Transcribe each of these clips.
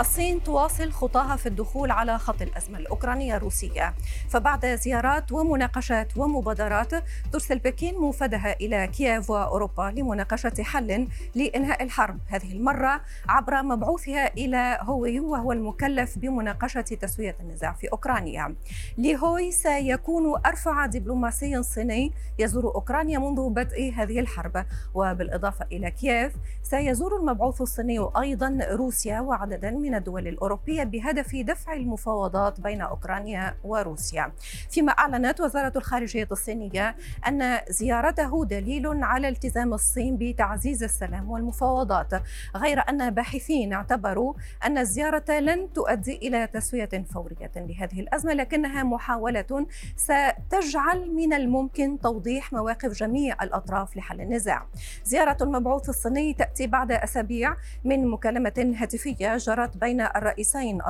الصين تواصل خطاها في الدخول على خط الأزمة الأوكرانية الروسية. فبعد زيارات ومناقشات ومبادرات ترسل بكين موفدها إلى كييف وأوروبا لمناقشة حل لإنهاء الحرب. هذه المرة عبر مبعوثها إلى هوي وهو المكلف بمناقشة تسوية النزاع في أوكرانيا. لهوي سيكون أرفع دبلوماسي صيني يزور أوكرانيا منذ بدء هذه الحرب. وبالإضافة إلى كييف سيزور المبعوث الصيني أيضا روسيا وعددا من الدول الأوروبية بهدف دفع المفاوضات بين أوكرانيا وروسيا. فيما أعلنت وزارة الخارجية الصينية أن زيارته دليل على التزام الصين بتعزيز السلام والمفاوضات غير أن باحثين اعتبروا أن الزيارة لن تؤدي إلى تسوية فورية لهذه الأزمة لكنها محاولة ستجعل من الممكن توضيح مواقف جميع الأطراف لحل النزاع. زيارة المبعوث الصيني تأتي بعد أسابيع من مكالمة هاتفية جرت بين الرئيسين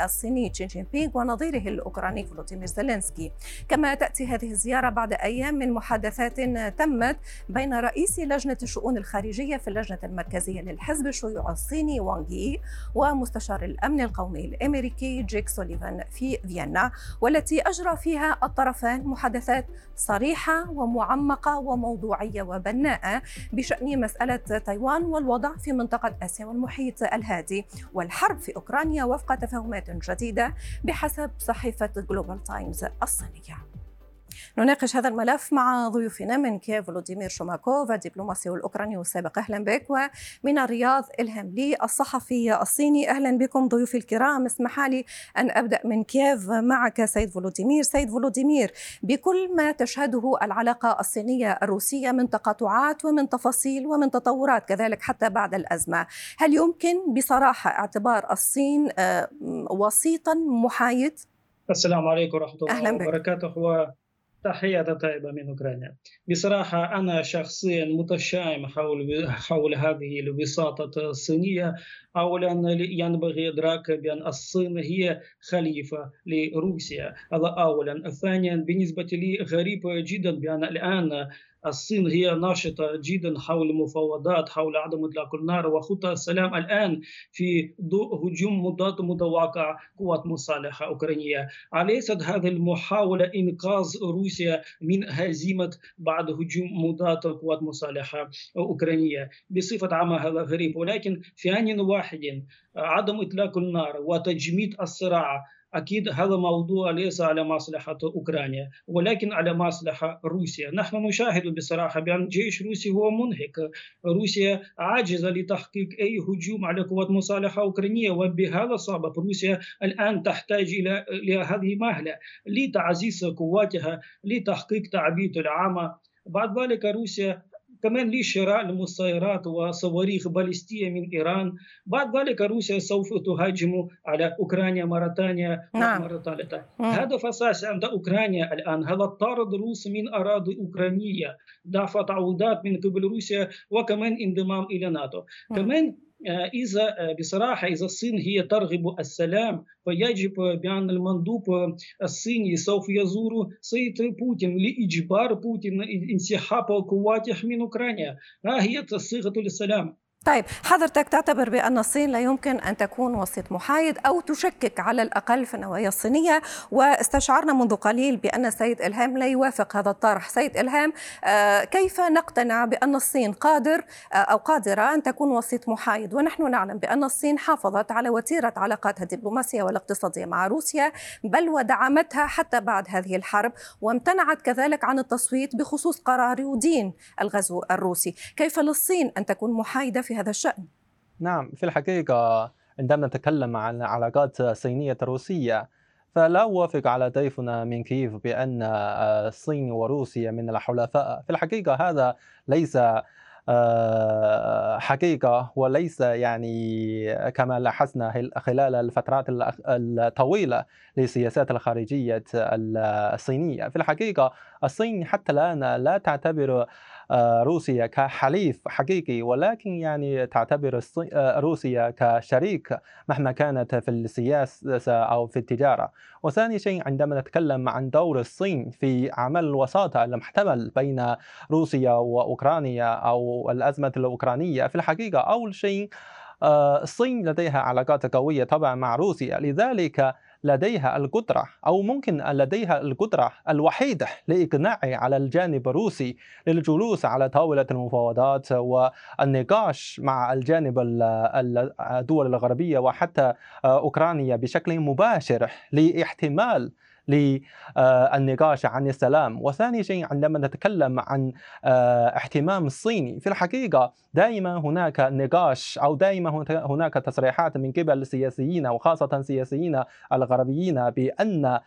الصيني شي جين بينغ ونظيره الأوكراني فلوديمير زيلينسكي. كما تأتي هذه الزيارة بعد أيام من محادثات تمت بين رئيس لجنة الشؤون الخارجية في اللجنة المركزية للحزب الشيوعي الصيني وانغ ومستشار الأمن القومي الأمريكي جيك سوليفان في فيينا والتي أجرى فيها الطرفان محادثات صريحة ومعمقة وموضوعية وبناءة بشأن مسألة تايوان والوضع في منطقة آسيا والمحيط الهادي. والحرب الحرب في أوكرانيا وفق تفاهمات جديدة بحسب صحيفة جلوبال تايمز الصينية. نناقش هذا الملف مع ضيوفنا من كييف فلوديمير شوماكوف الدبلوماسي الأوكراني السابق أهلا بك. ومن الرياض إلهام لي الصحفي الصيني. أهلا بكم ضيوفي الكرام. اسمح لي أن أبدأ من كييف. معك سيد فلوديمير سيد فلوديمير بكل ما تشهده العلاقة الصينية الروسية من تقاطعات ومن تفاصيل ومن تطورات كذلك حتى بعد الأزمة هل يمكن بصراحة اعتبار الصين آه، وسيطا محايد؟ السلام عليكم ورحمة الله وبركاته. تحية طيبة من أوكرانيا. بصراحة أنا شخصيا متشائم حول حول هذه الوساطة الصينية. أولا ينبغي إدراك بأن الصين هي خليفة لروسيا. هذا أولا. ثانيا بالنسبة لي غريب جدا بأن الآن الصين هي ناشطة جدا حول المفاوضات حول عدم إطلاق النار. وخطى السلام الآن في ضوء هجوم مضاد متوقع قوات مسلحة أوكرانية. أليست هذه المحاولة إنقاذ روسيا من هزيمة بعد هجوم مضاد قوات مسلحة أوكرانية؟ بصفة عامة هذا غريب. ولكن في آن واحد عدم إطلاق النار وتجميد الصراع أكيد هذا موضوع ليس على مصلحة أوكرانيا ولكن على مصلحة روسيا. نحن نشاهد بصراحة بأن جيش روسي هو منهك. روسيا عاجزة لتحقيق أي هجوم على قوات مصالحة أوكرانية وبهذا السبب روسيا الآن تحتاج إلى هذه المهلة لتعزيز قواتها لتحقيق تعبيد العامة. بعد ذلك روسيا كمان لشراء المسيرات وصواريخ باليستية من إيران. بعد ذلك روسيا سوف تهاجم على أوكرانيا مرة ثانية نعم. مرة ثالثة. هدف أساسي عند أوكرانيا الآن هذا طرد الروس من أراضي أوكرانية. دفع تعويضات من قبل روسيا وكمان انضمام إلى ناتو. كمان إذا آه، بصراحة إذا الصين هي ترغب السلام فيجب بأن المندوب الصيني سوف يزور سيد بوتين لإجبار بوتين انسحاب قواته من أوكرانيا ها هي صيغة للسلام طيب حضرتك تعتبر بأن الصين لا يمكن أن تكون وسيط محايد أو تشكك على الأقل في النوايا الصينية واستشعرنا منذ قليل بأن سيد إلهام لا يوافق هذا الطرح. سيد إلهام آه، كيف نقتنع بأن الصين قادر آه، أو قادرة أن تكون وسيط محايد؟ ونحن نعلم بأن الصين حافظت على وتيرة علاقاتها الدبلوماسية والاقتصادية مع روسيا بل ودعمتها حتى بعد هذه الحرب وامتنعت كذلك عن التصويت بخصوص قرار يدين الغزو الروسي. كيف للصين أن تكون محايدة في هذا الشأن. نعم في الحقيقة عندما نتكلم عن علاقات صينية روسية فلا أوافق على ضيفنا من كييف بأن الصين وروسيا من الحلفاء. في الحقيقة هذا ليس آه، حقيقة وليس يعني كما لاحظنا خلال الفترات الطويلة للسياسات الخارجية الصينية. في الحقيقة الصين حتى الآن لا تعتبر روسيا كحليف حقيقي ولكن يعني تعتبر روسيا كشريك مهما كانت في السياسة أو في التجارة. وثاني شيء عندما نتكلم عن دور الصين في عمل الوساطة المحتمل بين روسيا وأوكرانيا أو الأزمة الأوكرانية في الحقيقة أول شيء الصين لديها علاقات قوية طبعا مع روسيا. لذلك لديها القدرة أو ممكن لديها القدرة الوحيدة لإقناع على الجانب الروسي للجلوس على طاولة المفاوضات والنقاش مع الجانب الدول الغربية وحتى أوكرانيا بشكل مباشر لإحتمال للنقاش عن السلام. وثاني شيء عندما نتكلم عن اهتمام الصيني في الحقيقة دائما هناك نقاش أو دائما هناك تصريحات من قبل السياسيين وخاصة السياسيين الغربيين بأن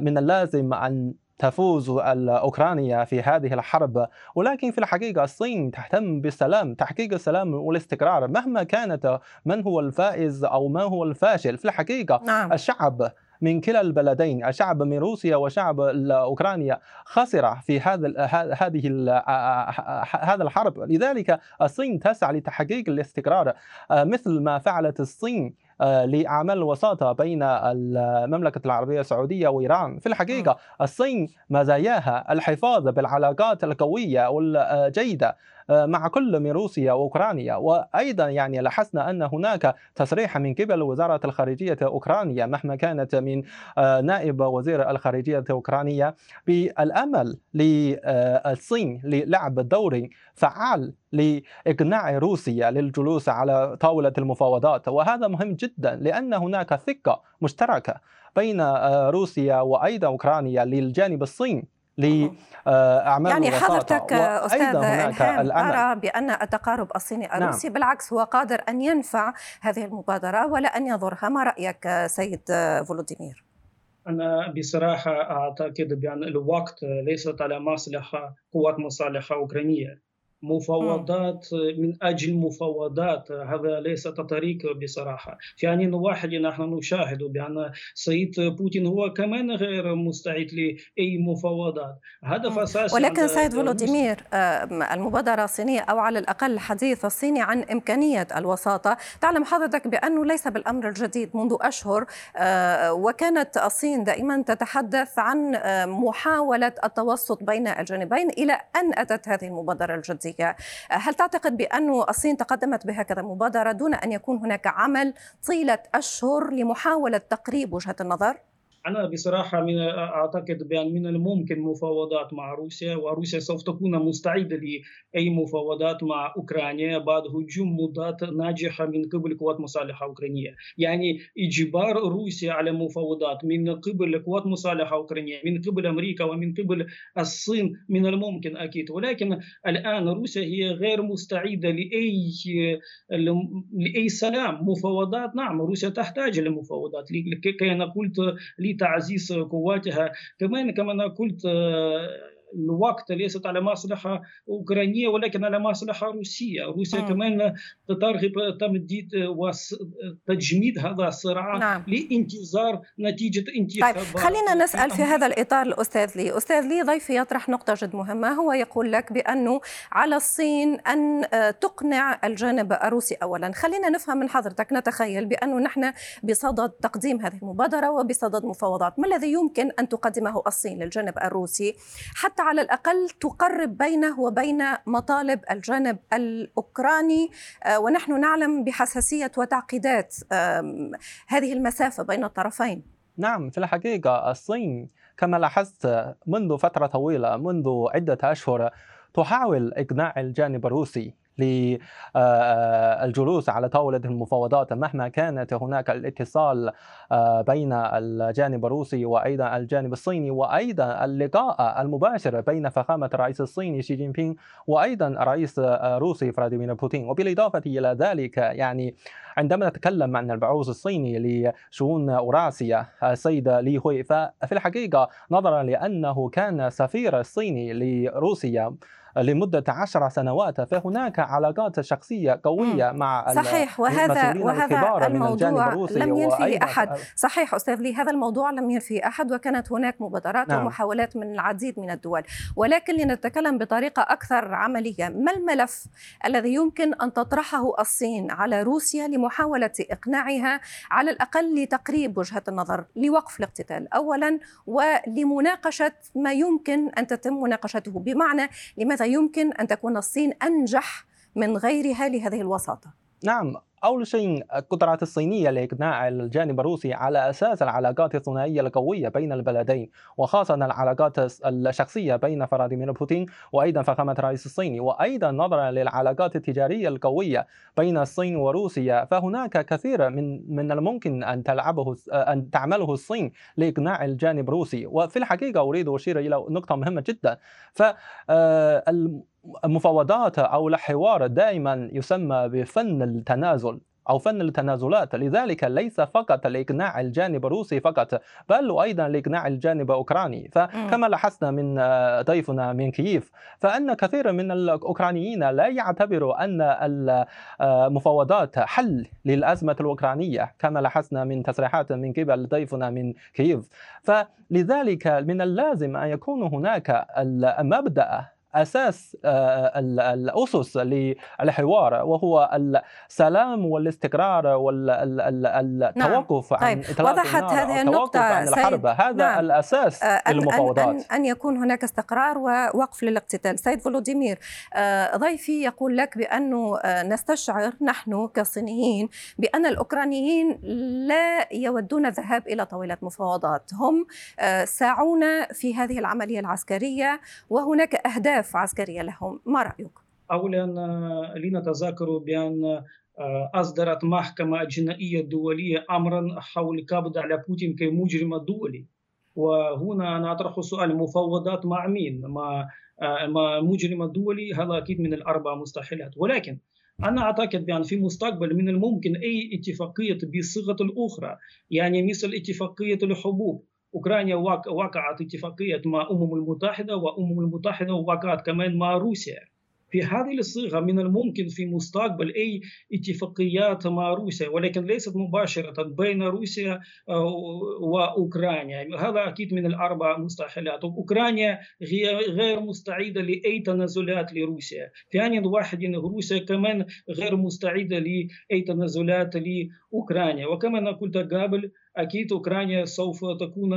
من اللازم أن تفوز أوكرانيا في هذه الحرب. ولكن في الحقيقة الصين تهتم بالسلام تحقيق السلام والاستقرار مهما كانت من هو الفائز أو من هو الفاشل. في الحقيقة نعم. الشعب من كلا البلدين الشعب من روسيا وشعب أوكرانيا خسر في هذا هذه هذا الحرب. لذلك الصين تسعى لتحقيق الاستقرار مثل ما فعلت الصين لاعمال الوساطه بين المملكة العربية السعودية وإيران. في الحقيقة الصين مزاياها الحفاظ بالعلاقات القوية والجيدة مع كل من روسيا وأوكرانيا. وأيضا يعني لاحظنا أن هناك تصريح من قبل وزارة الخارجية أوكرانيا مهما كانت من نائب وزير الخارجية الاوكرانيه بالأمل للصين للعب دور فعال لإقناع روسيا للجلوس على طاولة المفاوضات. وهذا مهم جدا لأن هناك ثقة مشتركة بين روسيا وأيضا أوكرانيا للجانب الصيني لاعمال يعني حضرتك أستاذ الهام أرى بأن التقارب الصيني الروسي نعم. بالعكس هو قادر أن ينفع هذه المبادرة ولا أن يضرها. ما رأيك سيد فولوديمير؟ أنا بصراحة أعتقد بأن الوقت ليست على مصلحة قوات مصالحة أوكرانية. مفاوضات من أجل مفاوضات. هذا ليس طريق بصراحة. في ان واحد نحن نشاهد بأن سيد بوتين هو كمان غير مستعد لأي مفاوضات. هدف أساسي ولكن سيد فولوديمير المبادرة الصينية أو على الأقل الحديث الصيني عن إمكانية الوساطة. تعلم حضرتك بأنه ليس بالأمر الجديد منذ أشهر وكانت الصين دائما تتحدث عن محاولة التوسط بين الجانبين إلى أن أتت هذه المبادرة الجديدة. الروسية هل تعتقد بأن الصين تقدمت بهكذا مبادرة دون أن يكون هناك عمل طيلة أشهر لمحاولة تقريب وجهة النظر؟ أنا بصراحة من أعتقد بأن من الممكن مفاوضات مع روسيا وروسيا سوف تكون مستعدة لأي مفاوضات مع أوكرانيا بعد هجوم مضاد ناجحة من قبل قوات مسلحة أوكرانية. يعني إجبار روسيا على مفاوضات من قبل قوات مسلحة أوكرانية من قبل أمريكا ومن قبل الصين من الممكن أكيد. ولكن الآن روسيا هي غير مستعدة لأي لأي سلام مفاوضات. نعم روسيا تحتاج لمفاوضات. كي أنا قلت لتعزيز قواتها. كمان كما أنا قلت الوقت ليست على مصلحة أوكرانية ولكن على مصلحة روسية. روسيا م. كمان ترغب تمديد وتجميد هذا الصراع نعم. لانتظار نتيجة انتخابات طيب خلينا نسأل في هذا الإطار الأستاذ لي. أستاذ لي ضيفي يطرح نقطة جد مهمة. هو يقول لك بأنه على الصين أن تقنع الجانب الروسي أولا. خلينا نفهم من حضرتك نتخيل بأنه نحن بصدد تقديم هذه المبادرة وبصدد مفاوضات. ما الذي يمكن أن تقدمه الصين للجانب الروسي حتى على الأقل تقرب بينه وبين مطالب الجانب الأوكراني آه، ونحن نعلم بحساسية وتعقيدات هذه المسافة بين الطرفين. نعم في الحقيقة الصين كما لاحظت منذ فترة طويلة منذ عدة أشهر تحاول إقناع الجانب الروسي للجلوس على طاولة المفاوضات. مهما كانت هناك الاتصال بين الجانب الروسي وأيضا الجانب الصيني وأيضا اللقاء المباشر بين فخامة الرئيس الصيني شي جين بينغ وأيضا الرئيس الروسي فلاديمير بوتين. وبالإضافة إلى ذلك يعني عندما نتكلم عن البعوث الصيني لشؤون أوراسيا السيد لي هوي ففي الحقيقة نظرا لأنه كان سفير الصيني لروسيا لمدة عشر سنوات فهناك علاقات شخصية قوية مع صحيح وهذا وهذا الموضوع لم ينفي أحد. صحيح أستاذ لي هذا الموضوع لم ينفي أحد وكانت هناك مبادرات نعم. ومحاولات من العديد من الدول. ولكن لنتكلم بطريقة أكثر عملية ما الملف الذي يمكن أن تطرحه الصين على روسيا لمحاولة إقناعها على الأقل لتقريب وجهة النظر لوقف الاقتتال؟ أولا ولمناقشة ما يمكن أن تتم مناقشته بمعنى لماذا يمكن أن تكون الصين أنجح من غيرها لهذه الوساطة. نعم. أول شيء القدرات الصينية لإقناع الجانب الروسي على أساس العلاقات الثنائية القوية بين البلدين وخاصة العلاقات الشخصية بين فلاديمير بوتين وأيضا فخامة الرئيس الصيني وأيضا نظرا للعلاقات التجارية القوية بين الصين وروسيا. فهناك كثير من من الممكن أن تلعبه أن تعمله الصين لإقناع الجانب الروسي. وفي الحقيقة أريد أشير إلى نقطة مهمة جدا. ف المفاوضات أو الحوار دائما يسمى بفن التنازل أو فن التنازلات. لذلك ليس فقط لإقناع الجانب الروسي فقط بل وأيضا لإقناع الجانب الأوكراني. فكما لاحظنا من ضيفنا من كييف فأن كثير من الأوكرانيين لا يعتبروا أن المفاوضات حل للأزمة الأوكرانية كما لاحظنا من تصريحات من قبل ضيفنا من كييف. فلذلك من اللازم أن يكون هناك المبدأ أساس آه، الأسس للحوار وهو السلام والاستقرار والتوقف نعم. عن طيب. وضحت هذه النقطة عن الحرب هذا نعم. الأساس آه، للمفاوضات أن, أن يكون هناك استقرار ووقف للاقتتال سيد فولوديمير آه، ضيفي يقول لك بأنه نستشعر نحن كصينيين بأن الأوكرانيين لا يودون الذهاب إلى طاولة مفاوضات هم ساعون في هذه العملية العسكرية وهناك أهداف أهداف عسكرية لهم ما رأيك؟ أولا لنتذكر بأن آه، أصدرت محكمة جنائية دولية أمرا حول القبض على بوتين كمجرم دولي وهنا أنا أطرح سؤال مفاوضات مع مين؟ مع آه، مع مجرم دولي هذا أكيد من الأربع مستحيلات ولكن أنا أعتقد بأن في المستقبل من الممكن أي اتفاقية بصيغة الأخرى يعني مثل اتفاقية الحبوب اوكرانيا وقعت اتفاقيه مع الامم المتحده والامم المتحده وقعت كمان مع روسيا في هذه الصيغه من الممكن في مستقبل اي اتفاقيات مع روسيا ولكن ليست مباشره بين روسيا واوكرانيا هذا أكيد من الاربع مستحيلات اوكرانيا غير مستعده لاي تنازلات لروسيا ثانيا واحد ان روسيا كمان غير مستعده لاي تنازلات لاوكرانيا وكما قلت قبل أكيد أوكرانيا سوف تكون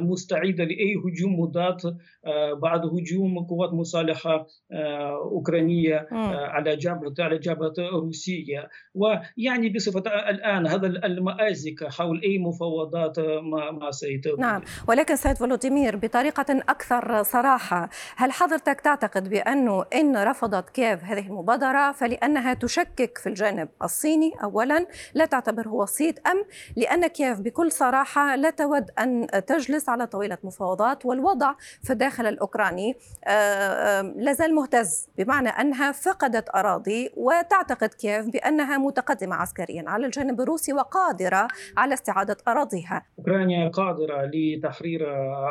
مستعده لأي هجوم مضاد آه، بعد هجوم قوات مسلحه آه، أوكرانية آه، على جبهه على جبهة روسية. ويعني بصفة الآن هذا المآزق حول أي مفاوضات ما ما سيتم. نعم. ولكن سيد فولوديمير بطريقة أكثر صراحة هل حضرتك تعتقد بأنه إن رفضت كييف هذه المبادرة فلأنها تشكك في الجانب الصيني اولا لا تعتبره وسيط أم لأن كييف بكل صراحة لا تود أن تجلس على طاولة مفاوضات والوضع في الداخل الأوكراني آه، آه، لازال مهتز بمعنى أنها فقدت أراضي وتعتقد كييف بأنها متقدمة عسكريا على الجانب الروسي وقادرة على استعادة أراضيها. أوكرانيا قادرة لتحرير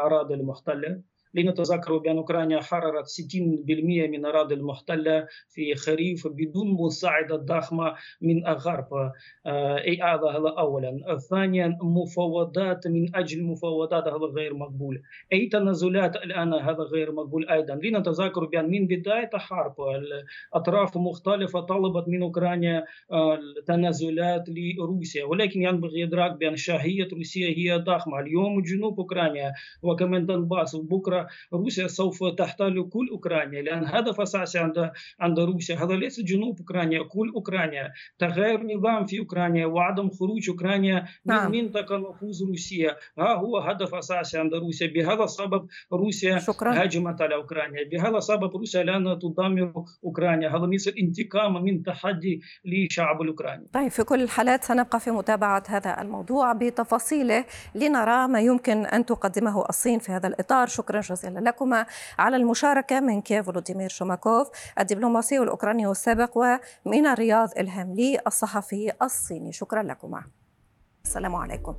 أراضي المحتلة. لنتذكر بأن أوكرانيا حررت 60% من الأراضي المحتلة في خريف بدون مساعدة ضخمة من الغرب. آه، أي هذا أولا. ثانيا مفاوضات من أجل مفاوضات هذا غير مقبول. أي تنازلات الآن هذا غير مقبول أيضا. لنتذكر بأن من بداية الحرب الأطراف مختلفة طلبت من أوكرانيا التنازلات لروسيا. ولكن ينبغي إدراك بأن شاهية روسيا هي ضخمة. اليوم جنوب أوكرانيا وكمان دنباس وبكرة روسيا سوف تحتل كل أوكرانيا لأن هدف أساسي عند عند روسيا هذا ليس جنوب أوكرانيا كل أوكرانيا. تغيير نظام في أوكرانيا وعدم خروج أوكرانيا نعم. من منطقة نفوذ روسيا ها هو هدف أساسي عند روسيا. بهذا السبب روسيا شكرا. هاجمت على أوكرانيا. بهذا السبب روسيا الان تدمر أوكرانيا. هذا مثل انتقام من تحدي للشعب الأوكراني. طيب في كل الحالات سنبقى في متابعة هذا الموضوع بتفاصيله لنرى ما يمكن أن تقدمه الصين في هذا الإطار. شكرا جزيلا. لكما على المشاركة من كيف فولوديمير شوماكوف الدبلوماسي الأوكراني السابق ومن الرياض إلهام لي الصحفي الصيني. شكرا لكما. السلام عليكم.